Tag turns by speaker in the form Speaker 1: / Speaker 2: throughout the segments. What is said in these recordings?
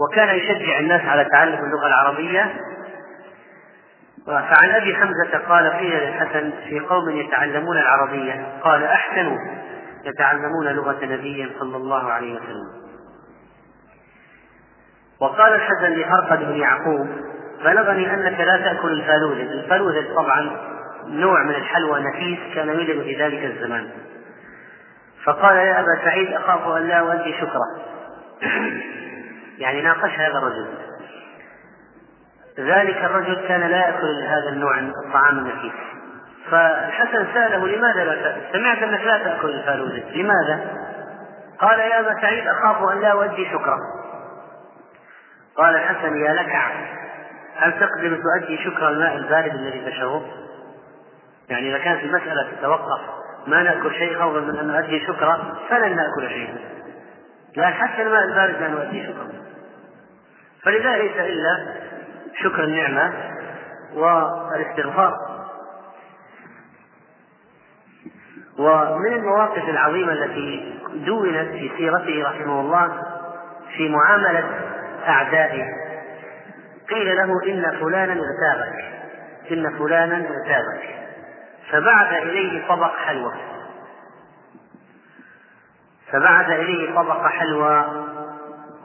Speaker 1: وكان يشجع الناس على تعلم اللغة العربية. فعن أبي حمزة قال قيل للحسن في قوم يتعلمون العربية. قال أحسنوا يتعلمون لغة نبي صلى الله عليه وسلم. وقال الحسن لهرقد بن يعقوب بلغني أنك لا تأكل الفالوذ الفالوذ طبعا نوع من الحلوى نفيس كان يوجد في ذلك الزمان. فقال يا أبا سعيد أخاف أن لا أؤدي شكره يعني ناقش هذا الرجل ذلك الرجل كان لا يأكل هذا النوع من الطعام النفيس فالحسن سأله لماذا لا تأكل؟ سمعت أنك لا تأكل الفالوذ لماذا؟ قال يا أبا سعيد أخاف أن لا أؤدي شكره قال الحسن يا لك هل تقدر تؤدي شكر الماء البارد الذي تشربه؟ يعني إذا كانت المسألة تتوقف ما نأكل شيء خوفا من أن نؤدي شكرا فلن نأكل شيئا لكن حتى الماء البارد لا نؤدي شكرا. فلذا ليس إلا شكر النعمة والاستغفار. ومن المواقف العظيمة التي دونت في سيرته رحمه الله في معاملة أعدائه قيل له إن فلانا اغتابك إن فلانا اغتابك فبعث إليه طبق حلوى فبعث إليه طبق حلوى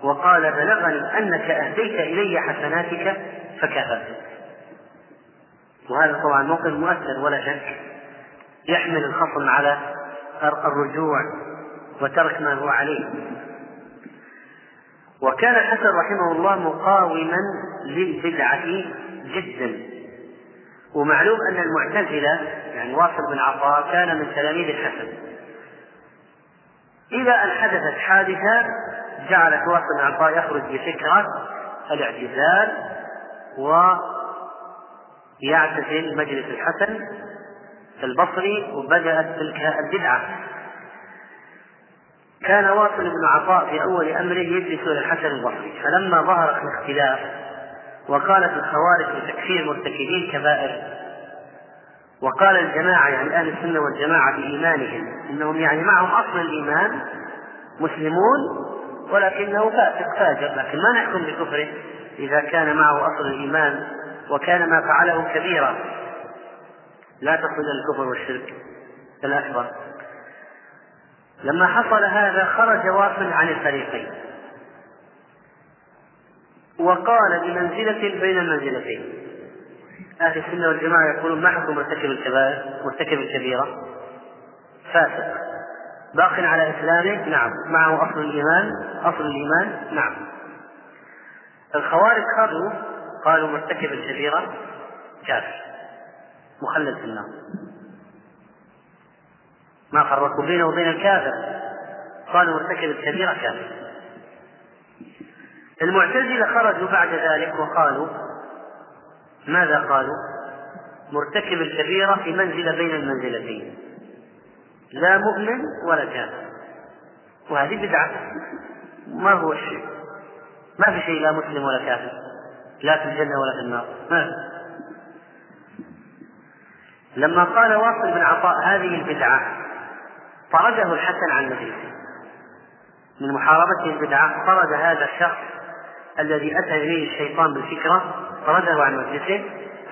Speaker 1: وقال بلغني أنك أهديت إلي حسناتك فكافأتك وهذا طبعا موقف مؤثر ولا شك. يحمل الخصم على الرجوع وترك ما هو عليه. وكان الحسن رحمه الله مقاوما للبدعة جدا. ومعلوم أن المعتزلة يعني واصل بن عطاء كان من تلاميذ الحسن. إلى أن حدثت حادثة جعلت واصل بن عطاء يخرج بفكرة الاعتزال ويعتزل مجلس الحسن البصري وبدأت تلك البدعة. كان واصل بن عطاء في أول أمره يجلس إلى الحسن البصري فلما ظهر الاختلاف وقالت الخوارج بتكفير مرتكبي الكبائر وقال الجماعة يعني أهل السنة والجماعة بإيمانهم أنهم يعني معهم أصل الإيمان مسلمون ولكنه فاسق فاجر لكن ما نحكم بكفره. إذا كان معه أصل الإيمان وكان ما فعله كبيرا لا تصل الكفر والشرك الأكبر. لما حصل هذا خرج واصل عن الفريقين. وقال بمنزلة بين المنزلتين أهل السنة والجماعة يقولون ما حكم مرتكب الكبائر؟ مرتكب الكبيرة. فاسق. باق على إسلامه؟ نعم. معه أصل الإيمان؟ أصل الإيمان؟ نعم. الخوارج خرجوا قالوا مرتكب الكبيرة كافر. مخلد في النار. ما فرقوا بينه وبين الكافر. قالوا مرتكب الكبيرة كافر. المعتزلة خرجوا بعد ذلك وقالوا ماذا قالوا؟ مرتكب الكبيرة في منزلة بين المنزلتين. لا مؤمن ولا كافر. وهذه بدعة. ما هو الشيء؟ ما في شيء لا مسلم ولا كافر. لا في الجنة ولا في النار. ما لما قال واصل بن عطاء هذه البدعة طرده الحسن عن مجلسه. من محاربته البدعة طرد هذا الشخص الذي أتى إليه الشيطان بالفكرة طرده عن مجلسه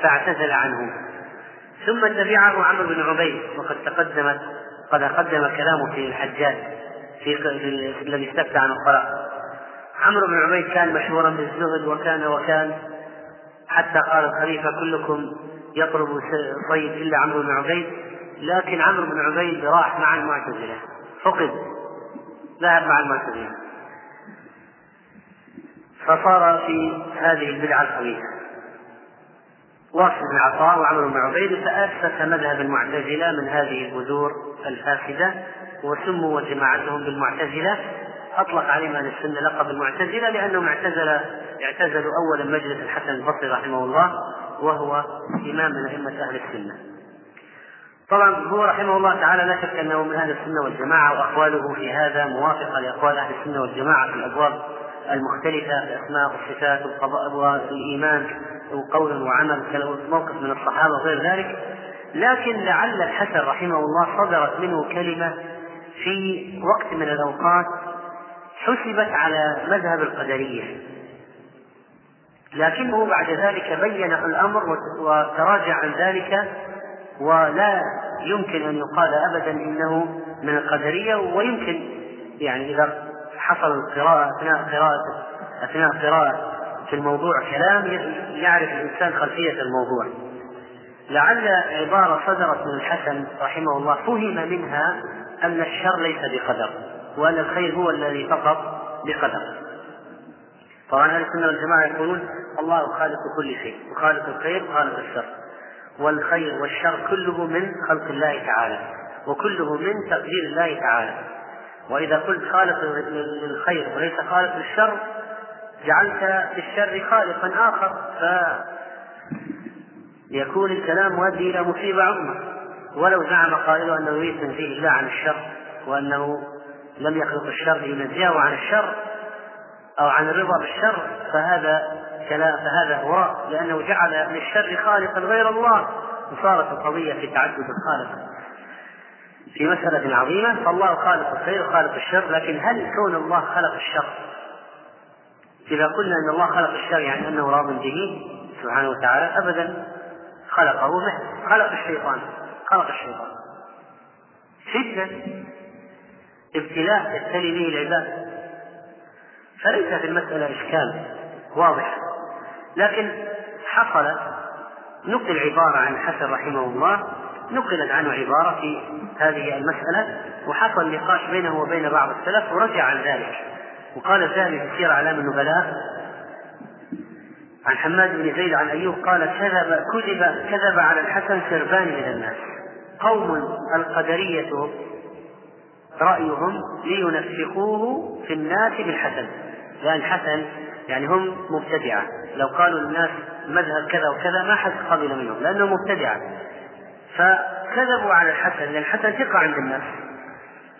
Speaker 1: فاعتزل عنه. ثم تبعه عمرو بن عبيد وقد تقدمت قد قدم كلامه في الحجاج في الذي استفتى عن الطلاق عمرو بن عبيد كان مشهورا بالزهد وكان وكان حتى قال الخليفة كلكم يطلب صيد إلا عمرو بن عبيد. لكن عمرو بن عبيد راح مع المعتزلة فقد ذهب مع المعتزلة. فصار في هذه البدعة الخبيثة واصل بن عطاء وعمر بن عبيد فأسس مذهب المعتزلة من هذه البذور الفاسدة وسموا وجماعتهم بالمعتزلة. أطلق عليهم أهل السنة لقب المعتزلة لأنهم اعتزل اعتزلوا أولا مجلس الحسن البصري رحمه الله وهو إمام من أئمة أهل السنة. طبعا هو رحمه الله تعالى لا شك أنه من أهل السنة والجماعة وأقواله في هذا موافقة لأقوال أهل السنة والجماعة في الأبواب المختلفة في الأسماء والصفات والقضاء والإيمان وقول وعمل موقف من الصحابة وغير ذلك. لكن لعل الحسن رحمه الله صدرت منه كلمة في وقت من الأوقات حسبت على مذهب القدرية. لكنه بعد ذلك بين الأمر وتراجع عن ذلك ولا يمكن أن يقال أبدا إنه من القدرية. ويمكن يعني إذا حصل القراءة أثناء قراءة أثناء قراءة في الموضوع كلام يعرف الإنسان خلفية الموضوع. لعل عبارة صدرت من الحسن رحمه الله فهم منها أن الشر ليس بقدر وأن الخير هو الذي فقط بقدر. طبعا أهل السنة والجماعة يقولون الله خالق كل شيء وخالق الخير وخالق الشر. والخير والشر كله من خلق الله تعالى وكله من تقدير الله تعالى. وإذا قلت خالق للخير وليس خالق للشر جعلت للشر خالقا آخر ف يكون الكلام مؤدي إلى مصيبة عظمى. ولو زعم قائله أنه يريد تنزيه الله عن الشر وأنه لم يخلق الشر لينزهه عن الشر أو عن الرضا بالشر فهذا كلام فهذا هراء لأنه جعل للشر خالقا غير الله وصارت القضية في تعدد الخالق. في مسألة عظيمة فالله خالق الخير وخالق الشر لكن هل كون الله خلق الشر؟ إذا قلنا أن الله خلق الشر يعني أنه راض به سبحانه وتعالى أبدا خلقه مثل خلق الشيطان خلق الشيطان. فتنة ابتلاء يبتلي به العباد. فليس في المسألة إشكال واضح. لكن حصل نقل عبارة عن الحسن رحمه الله نقلت عنه عبارة في هذه المسألة وحصل نقاش بينه وبين بعض السلف ورجع عن ذلك. وقال الذهبي في سير أعلام النبلاء عن حماد بن زيد عن أيوب قال كذب كذب كذب على الحسن سربان من الناس. قوم القدرية رأيهم لينفقوه في الناس بالحسن. لأن الحسن يعني هم مبتدعة. لو قالوا للناس مذهب كذا وكذا ما حد قبل منهم لأنهم مبتدعة. فكذبوا على الحسن لأن الحسن ثقة عند الناس.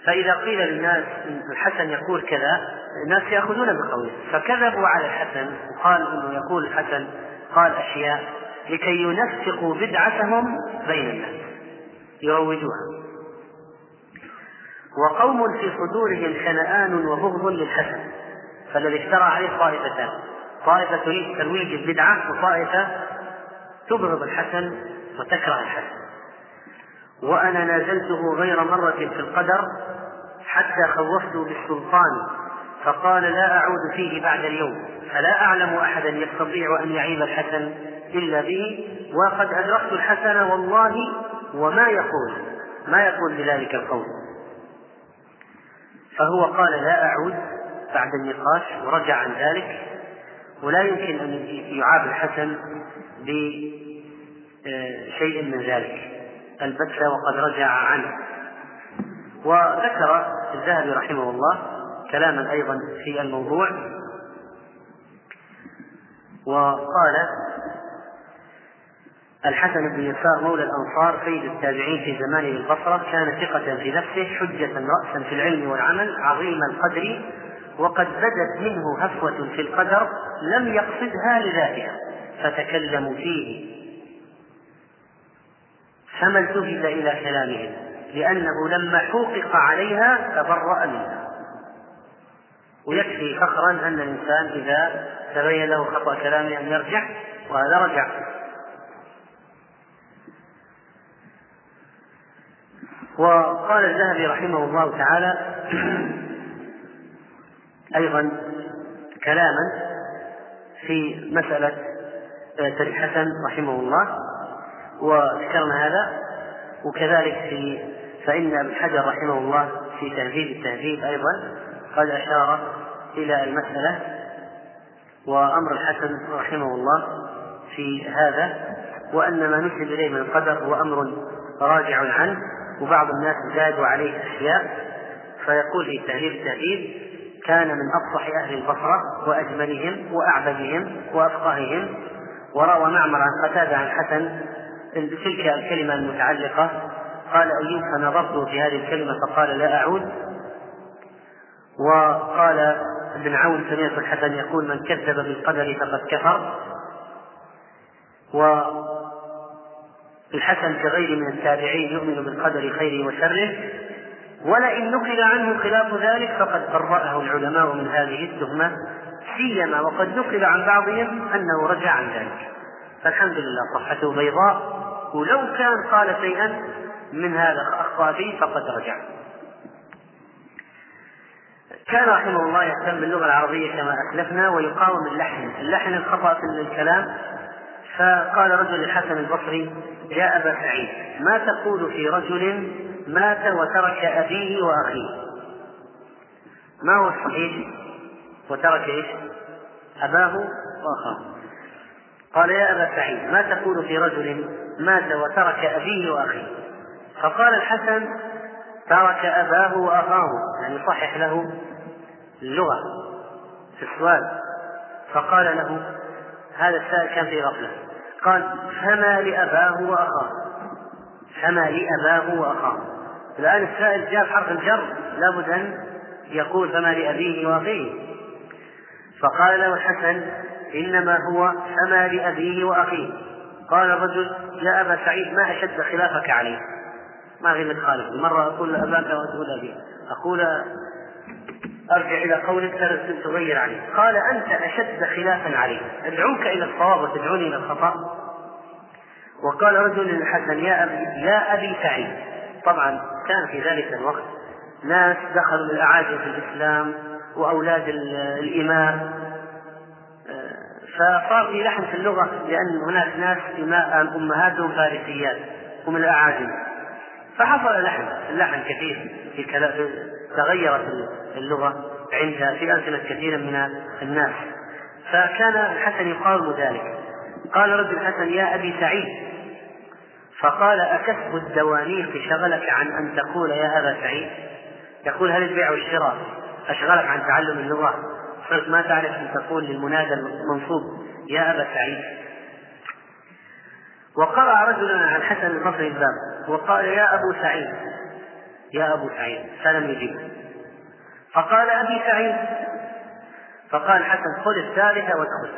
Speaker 1: فإذا قيل للناس الحسن يقول كذا الناس يأخذون بقوله. فكذبوا على الحسن وقال إنه يقول الحسن قال أشياء لكي ينسقوا بدعتهم بين الناس يروجوها. وقوم في صدورهم شنآن وبغض للحسن. فالذي اشترى عليه طائفتان طائفة تريد ترويج البدعة وطائفة تبغض الحسن وتكره الحسن. وأنا نازلته غير مرة في القدر حتى خوفته بالسلطان فقال لا أعود فيه بعد اليوم فلا أعلم أحدا يستطيع أن يعيب الحسن إلا به وقد أدركت الحسن والله وما يقول ما يقول بذلك القول. فهو قال لا أعود بعد النقاش ورجع عن ذلك ولا يمكن أن يعاب الحسن بشيء من ذلك. البتة وقد رجع عنه. وذكر الذهبي رحمه الله كلاما أيضا في الموضوع. وقال الحسن بن يسار مولى الأنصار سيد التابعين في زمانه بالبصرة كان ثقة في نفسه حجة رأسا في العلم والعمل عظيم القدر وقد بدت منه هفوة في القدر لم يقصدها لذاتها فتكلموا فيه. فما التفت إلى كلامهم لأنه لما حوقق عليها تبرأ منها. ويكفي فخرا أن الإنسان إذا تبين له خطأ كلامه أن يرجع وهذا رجع. وقال الذهبي رحمه الله تعالى أيضا كلاما في مسألة الحسن رحمه الله. وذكرنا هذا. وكذلك في فإن ابن حجر رحمه الله في تهذيب التهذيب أيضا قد أشار إلى المسألة وأمر الحسن رحمه الله في هذا وأن ما نسب إليه من القدر هو أمر راجع عنه وبعض الناس زادوا عليه أشياء. فيقول في تهذيب التهذيب كان من أفصح أهل البصرة وأجملهم وأعبدهم وأفقههم. وروى معمر عن قتادة عن حسن تلك الكلمة المتعلقة قال أيوب فنظرت في هذه الكلمة فقال لا أعود. وقال ابن عون سمعت الحسن يقول من كذب بالقدر فقد كفر. والحسن كغيره من التابعين يؤمن بالقدر خيره وشره. ولئن نقل عنه خلاف ذلك فقد برأه العلماء من هذه التهمة سيما وقد نقل عن بعضهم أنه رجع عن ذلك. فالحمد لله صحته بيضاء. ولو كان قال شيئا من هذا أخطأ فيه فقد رجع. كان رحمه الله يهتم باللغة العربية كما أسلفنا ويقاوم اللحن، اللحن الخطأ في الكلام. فقال رجل للحسن البصري يا أبا سعيد ما تقول في رجل مات وترك أبيه وأخيه؟ ما هو الصحيح؟ وترك إيش؟ أباه وأخاه. قال يا أبا سعيد ما تقول في رجل مات وترك أبيه وأخيه؟ فقال الحسن ترك أباه وأخاه يعني صحح له اللغة في السؤال. فقال له هذا السائل كان في غفلة. قال فما لأباه وأخاه؟ فما لأباه وأخاه. الآن السائل جاء حرف الجر لابد أن يقول فما لأبيه وأخيه. فقال له الحسن إنما هو فما لأبيه وأخيه. قال الرجل يا أبا سعيد ما أشد خلافك عليه؟ ما من خالف. مرة أقول أباك وتقول أبي أقول أرجع إلى قولك تغير عليه قال أنت أشد خلافا عليه أدعوك إلى الصواب وتدعوني إلى الخطأ. وقال رجل للحسن يا أبي يا أبي سعيد. طبعا كان في ذلك الوقت ناس دخلوا الأعاجم في الإسلام وأولاد الإمام. فصار في لحن في اللغة لأن هناك ناس أمهاتهم فارسيات هم الأعاجم. فحصل لحن اللحن كثير في تغيرت اللغة عند في ألسنة كثير من الناس. فكان الحسن يقاوم ذلك. قال رد الحسن يا أبي سعيد. فقال أكسب الدوانيق شغلك عن أن تقول يا أبا سعيد. يقول هل البيع والشراء أشغلك عن تعلم اللغة؟ ما تعرف أن تقول للمنادى المنصوب يا أبا سعيد. وقرأ رجل عن الحسن البصري الباب وقال يا أبو سعيد. يا أبو سعيد فلم يجب فقال أبي سعيد. فقال الحسن خذ الثالثة وادخل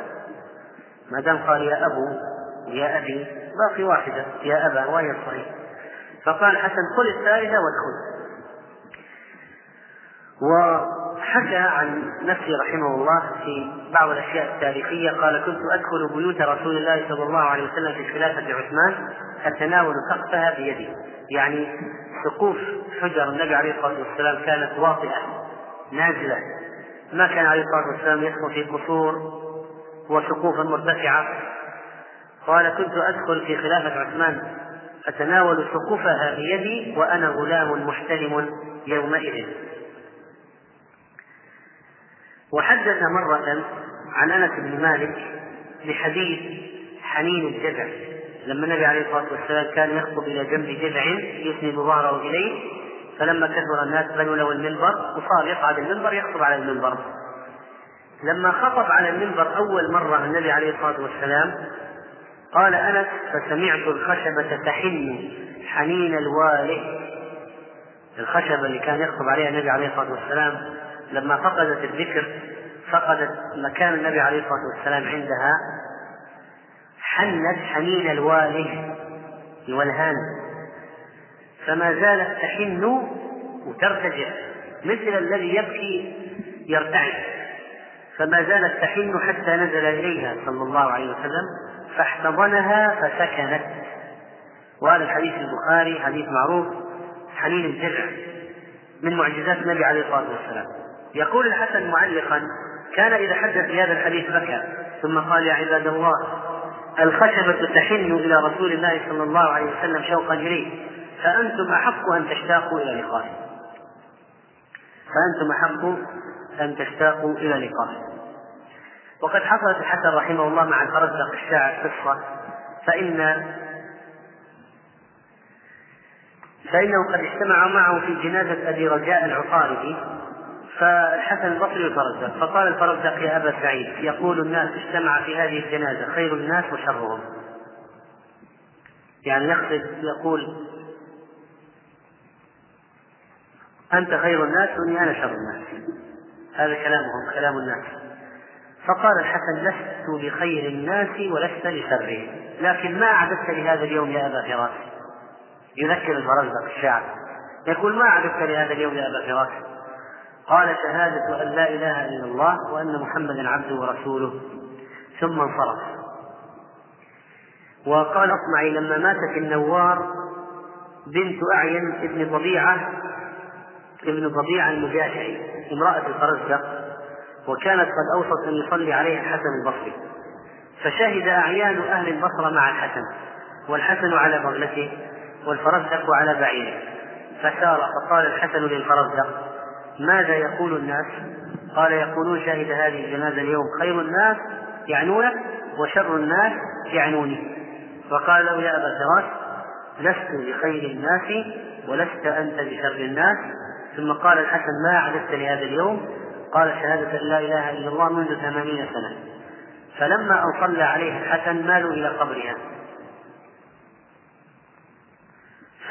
Speaker 1: ما دام قال يا أبو يا أبي باقي واحدة يا أبا وهي الصحيح. فقال الحسن خذ الثالثة وادخل وحكى عن نفسه رحمه الله في بعض الأشياء التاريخية قال كنت أدخل بيوت رسول الله صلى الله عليه وسلم في خلافة عثمان أتناول سقفها بيدي. يعني سقوف حجر النبي عليه الصلاة والسلام كانت واطئة نازلة. ما كان عليه الصلاة والسلام يسكن في قصور وسقوف مرتفعة. قال كنت أدخل في خلافة عثمان أتناول سقوفها بيدي وأنا غلام محتلم يومئذ. وحدث مرة عن أنس بن مالك بحديث حنين الجذع لما النبي عليه الصلاة والسلام كان يخطب إلى جنب جذع يسند ظهره إليه فلما كثر الناس بنوا له المنبر وصار يصعد المنبر يخطب على المنبر. لما خطب على المنبر أول مرة النبي عليه الصلاة والسلام قال أنس فسمعت الخشبة تحن حنين الواله الخشبة اللي كان يخطب عليها النبي عليه الصلاة والسلام لما فقدت الذكر فقدت مكان النبي عليه الصلاة والسلام عندها حنت حنين الواله الولهان فما زالت تحن وترتجع مثل الذي يبكي يرتعد. فما زالت تحن حتى نزل إليها صلى الله عليه وسلم فاحتضنها فسكنت. وهذا الحديث البخاري حديث معروف حنين الجذع من معجزات النبي عليه الصلاة والسلام. يقول الحسن معلقا كان إذا حدث بهذا الحديث بكى. ثم قال يا عباد الله الخشبة تحن إلى رسول الله صلى الله عليه وسلم شوقا إليه فأنتم أحق أن تشتاقوا إلى لقائه. فأنتم أحق أن تشتاقوا إلى لقائه. وقد حصلت الحسن رحمه الله مع الفرزدق الشاعر قصة فإن فإنه قد اجتمع معه في جنازة أبي رجاء العقاربي فالحسن البصري يترجى فقال الفرزدق يا أبا سعيد يقول الناس اجتمع في هذه الجنازة خير الناس وشرهم. يعني يقصد يقول أنت خير الناس وإني أنا شر الناس. هذا كلامهم كلام الناس. فقال الحسن لست لخير الناس ولست لشرهم لكن ما أعددت لهذا اليوم يا أبا فراس؟ يذكر الفرزدق الشاعر. يقول ما أعددت لهذا اليوم يا أبا فراس؟ قال شهادة أن لا إله إلا الله وأن محمدا عبده ورسوله. ثم انصرف. وقال اصمعي لما ماتت النوار بنت أعين ابن طبيعة ابن طبيعة المجاشعي امرأة الفرزدق وكانت قد أوصت أن يصلي عليها الحسن البصري. فشهد أعيان أهل البصرة مع الحسن والحسن على بغلته والفرزدق على بعيره. فسار فقال الحسن للفرزدق ماذا يقول الناس؟ قال يقولون شهد هذه الجنازة اليوم خير الناس يعنونك وشر الناس يعنوني. فقال له يا أبا الفراش لست بخير الناس ولست أنت بشر الناس. ثم قال الحسن ما أعددت لهذا اليوم؟ قال شهادة لا إله إلا الله منذ ثمانين سنة. فلما أن صلى عليها الحسن مالوا إلى قبرها.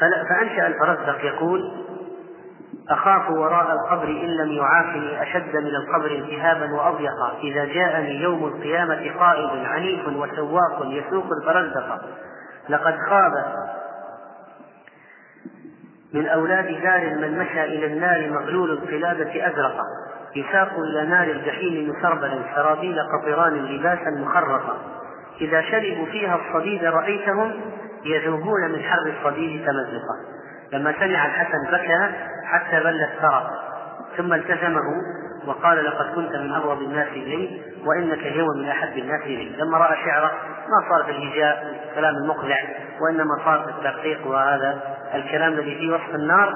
Speaker 1: فأنشأ الفرزدق يقول أخاف وراء القبر إن لم يعافني أشد من القبر التهابا وأضيقا إذا جاءني يوم القيامة قائد عنيف وسواق يسوق الفرزدق لقد خاب من أولاد دار من مشى إلى النار مغلول القلادة أزرقا يساق إلى نار الجحيم مسربلا سرابيل قطران لباسا مخرقا إذا شربوا فيها الصديد رأيتهم يذوبون من حر الصديد تمزقا لما سمع الحسن بكى حتى بل الثرى ثم التزمه وقال لقد كنت من أبغض الناس إلي وإنك اليوم من أحب الناس إلي. لما رأى شعره ما صار في الهجاء الكلام المقلع وإنما صار في الترقيق وهذا الكلام الذي فيه وصف النار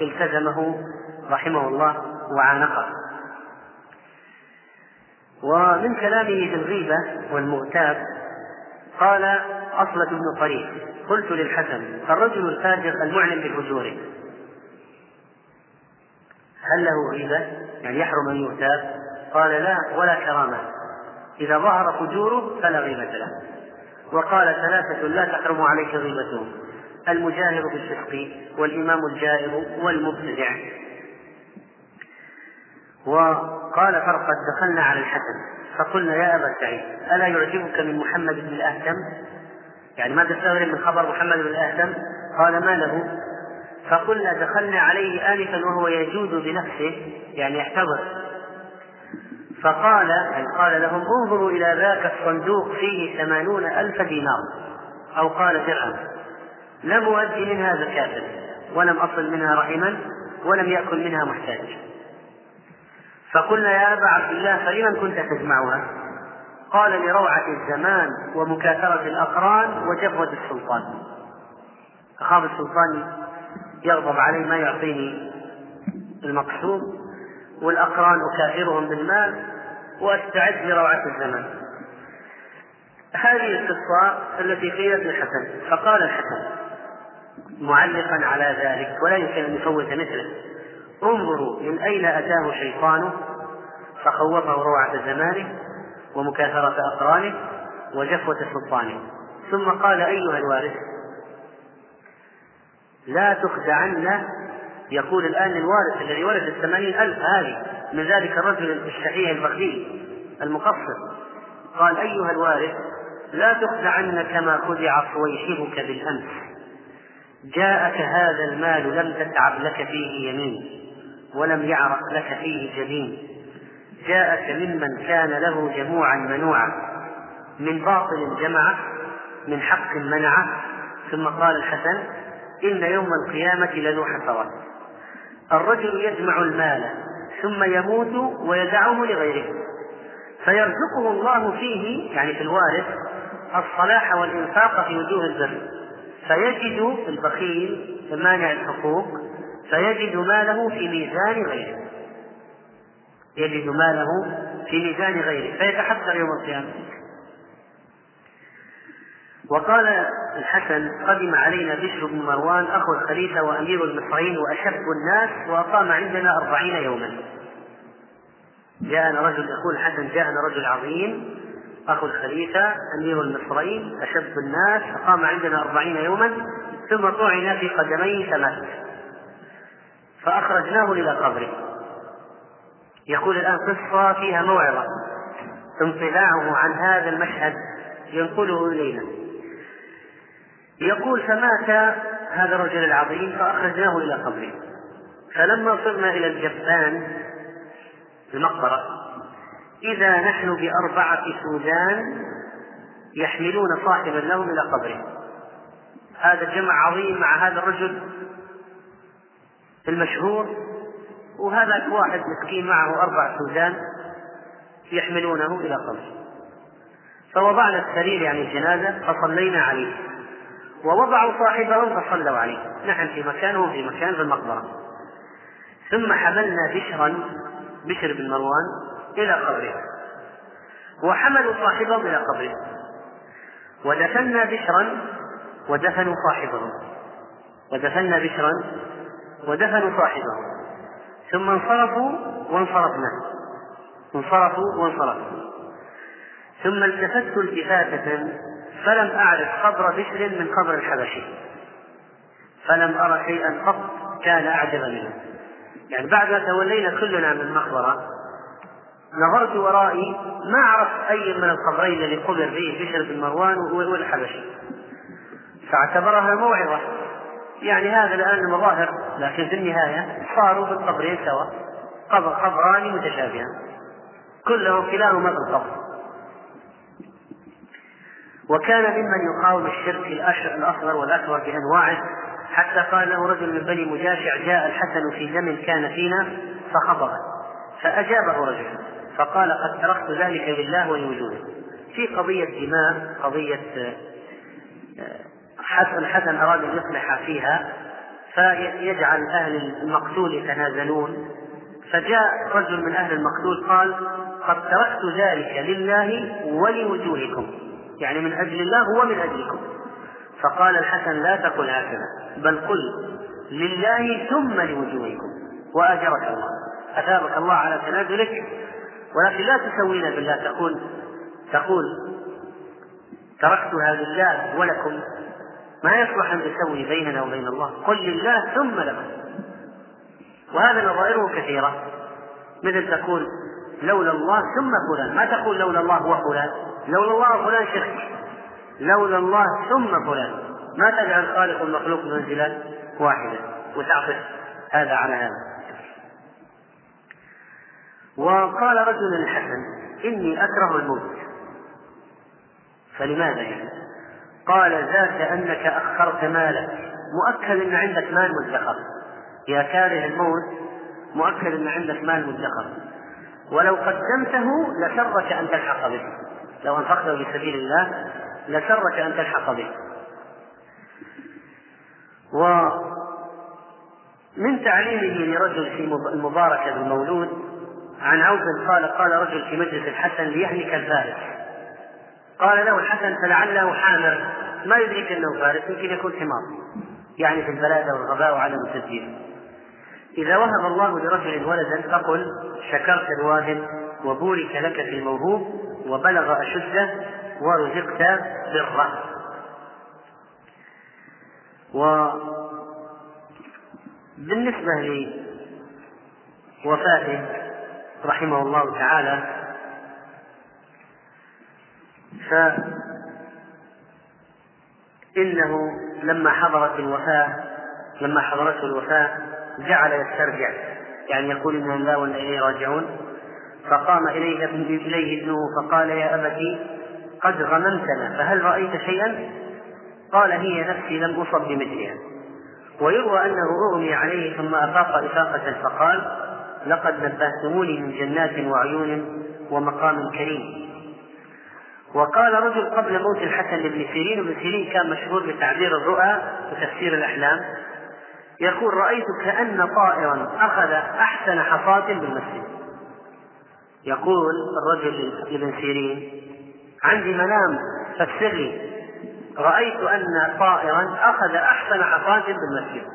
Speaker 1: التزمه رحمه الله وعانقه. ومن كلامه في الغيبة والمغتاب قال أصلة بن طريق قلت للحسن الرجل الفاجر المعلن بفجوره هل له غيبة؟ يعني يحرم أن يغتاب؟ قال لا ولا كرامة. إذا ظهر فجوره فلا غيبة له. وقال ثلاثة لا تحرم عليك غيبتهم المجاهر بالفسق والإمام الجائر والمبتدع. وقال فرقد دخلنا على الحسن. فقلنا يا أبا سعيد ألا يعجبك من محمد بن الأهتم يعني ما تستغرب من خبر محمد بن الأهتم قال ما له؟ فقلنا دخلنا عليه آنفا وهو يجود بنفسه يعني يحتضر. فقال يعني قال لهم انظروا إلى ذاك الصندوق فيه ثمانون ألف دينار. أو قال درهم لم أؤدي منها زكاة ولم أصل منها رحما ولم يأكل منها محتاج. فقلنا يا أبا عبد الله فلمن كنت تجمعها؟ قال لروعة الزمان ومكاثرة الأقران وجفوة السلطان. أخاف السلطان يغضب علي ما يعطيني المقصود والأقران أكافرهم بالمال وأستعد لروعة الزمان. هذه القصة التي قيلت للحسن فقال الحسن معلقا على ذلك ولا يمكن أن يفوت مثله. انظروا من أين أتاه شيطانه فخوفه روعة زمانه ومكاثرة أقرانه وجفوة سلطانه. ثم قال أيها الوارث لا تخدعن يقول الآن الوارث الذي ولد الثمانين ألف هذه من ذلك الرجل الشحيح البخيل المقصر. قال أيها الوارث لا تخدعن كما خدع صويحبك بالأمس. جاءك هذا المال لم تتعب لك فيه يمين ولم يعرق لك فيه جبين. جاءك ممن كان له جموعا منوعا من باطل جمعه من حق منعه. ثم قال الحسن إن يوم القيامة لذو حسرات الرجل يجمع المال ثم يموت ويدعه لغيره. فيرزقه الله فيه يعني في الوارث الصلاح والإنفاق في وجوه البر. فيجد البخيل مانع الحقوق فيجد ماله في ميزان غيره. يجد ماله في ميزان غيره فيتحسر يوم القيامة. وقال الحسن قدم علينا بشر بن مروان أخو الخليفة وأمير المصريين وأشب الناس وأقام عندنا أربعين يوما. جاءنا رجل يقول الحسن جاءنا رجل عظيم أخو الخليفة أمير المصريين أشب الناس أقام عندنا أربعين يوما ثم طعن في قدميه ثلاث فأخرجناه إلى قبره. يقول الآن قصة فيها موعظة. انطلاعه عن هذا المشهد ينقله إلينا. يقول فمات هذا الرجل العظيم فأخرجناه إلى قبره. فلما صرنا إلى الجبان المقبرة إذا نحن بأربعة سودان يحملون صاحبا لهم إلى قبره. هذا جمع عظيم مع هذا الرجل المشهور. وهذا واحد مسكين معه أربع سودان يحملونه إلى قبره فوضعنا السرير يعني الجنازة فصلينا عليه. ووضعوا صاحبهم فصلوا عليه. نحن في مكان وهم في مكان في المقبرة. ثم حملنا بشرا بشر بن مروان إلى قبره. وحملوا صاحبهم إلى قبره. ودفنا بشرا ودفنوا صاحبهم. ودفنا بشرا ودفنوا صاحبهم. ثم انصرفوا وانصرفنا. انصرفوا وانصرفوا ثم التفت التفاتة فلم أعرف قبر بشر من قبر الحبشي. فلم أرى شيئا قط كان أعجب منه. يعني بعد ما تولينا كلنا من المقبرة نظرت ورائي ما عرفت أي من القبرين اللي قبر فيه بشر بن مروان والحبشي. فاعتبرها موعظة. يعني هذا الآن المظاهر لكن في النهاية صاروا بالقبرين سوا. قبر قبران متشابهان. كلهم كلاهما بالقبر وكان ممن يقاوم الشرك الأصغر والأكبر بأنواعه. حتى قال له رجل من بني مجاشع جاء الحسن في دم كان فينا فخطبه. فأجابه رجل فقال قد تركت ذلك لله ولوجوده. في قضية دماء قضية حسن الحسن أراد أن يصلح فيها فيجعل أهل المقتول يتنازلون. فجاء رجل من أهل المقتول قال قد تركت ذلك لله ولوجوهكم. يعني من أجل الله ومن أجلكم. فقال الحسن لا تقل هكذا بل قل لله ثم لوجوهكم. وأجرك الله أثابك الله على تنازلك. ولكن لا تسوينا بالله تقول تقول تركتها لله ولكم. ما يصلح أن تسوي بيننا وبين الله قل لله ثم لكم وهذا نظائره كثيرة. مثل تقول لولا الله ثم فلان. ما تقول لولا الله وفلان لولا الله وفلان شرك. لولا الله ثم فلان. ما تجعل خالق المخلوق منزلا واحدا وتعطف هذا على هذا. وقال رجل الحسن إني أكره الموت. فلماذا يعني؟ قال ذاك أنك أخرت مالك. مؤكد أن عندك مال مدخر يا كاره الموت مؤكد أن عندك مال مدخر ولو قدمته لسرك أن تلحق به. لو أنفقته في سبيل الله لسرك أن تلحق به. ومن تعليمه لرجل في المباركة بالمولود عن عوف قال قال رجل في مجلس الحسن ليهلك الفارس قال له الحسن فلعله حامر. ما يدريك إنه فارس يمكن يكون حمار. يعني في البلاده والغباء وعدم التسجيل. إذا وهب الله لرجل ولدا فقل شكرت الواهب وبورك لك في الموهوب وبلغ أشده ورزقت بره. وبالنسبة لوفاته رحمه الله تعالى فإنه لما حضرت الوفاة لما حضرته الوفاة جعل يسترجع يعني يقول إنا لله وإنا إليه راجعون. فقام إليه إليه ابنه فقال يا أبت قد غممتنا فهل رأيت شيئا؟ قال هي نفسي لم أصب بمثلها. ويروى أنه أغمي عليه ثم أفاق إفاقة فقال لقد نبهتموني من جنات وعيون ومقام كريم. وقال رجل قبل موت الحسن بن سيرين وابن سيرين كان مشهور بتعبير الرؤى وتفسير الأحلام. يقول رأيت كأن طائرا أخذ أحسن حصاة بالمسجد. يقول الرجل لابن سيرين عندي منام فسر لي. رأيت أن طائرا أخذ أحسن حصاة بالمسجد.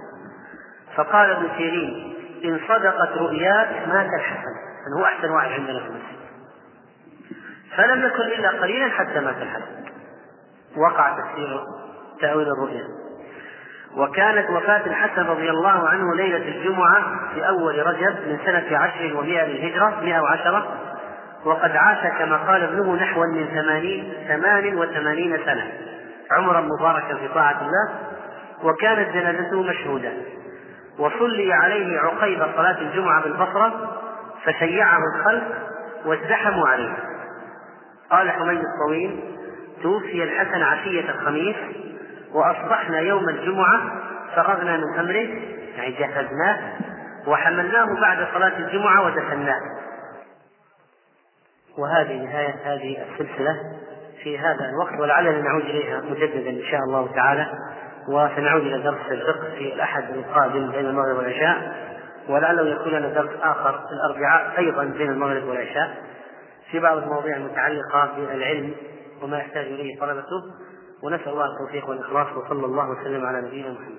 Speaker 1: فقال ابن سيرين إن صدقت رؤياك مات الحسن. من هو أحسن واحد عندنا في المسجد. فلم يكن إلا قليلا حتى مات الحسن وقع تفسير تأويل الرؤيا. وكانت وفاة الحسن رضي الله عنه ليلة الجمعة في أول رجب من سنة عشر ومائة للهجرة مئة وعشرة. وقد عاش كما قال ابنه نحو من ثمانين ثمان وثمانين سنة. عمرا مباركا في طاعة الله. وكانت جنازته مشهودة. وصلي عليه عقيب صلاة الجمعة بالبصرة فشيعه الخلق وازدحموا عليه. قال حميد الطويل توفي الحسن عشية الخميس وأصبحنا يوم الجمعة فرغنا من أمره يعني جهزناه وحملناه بعد صلاة الجمعة ودفناه. وهذه نهاية هذه السلسلة في هذا الوقت ولعلنا نعود إليها مجددا إن شاء الله تعالى وسنعود إلى درس الفقه في الأحد القادم بين المغرب والعشاء ولعله يكون لنا درس آخر في الأربعاء أيضا بين المغرب والعشاء. في بعض المواضيع المتعلقة بالعلم وما يحتاج إليه طلبته ونسأل الله التوفيق والإخلاص وصلى الله وسلم على نبينا محمد.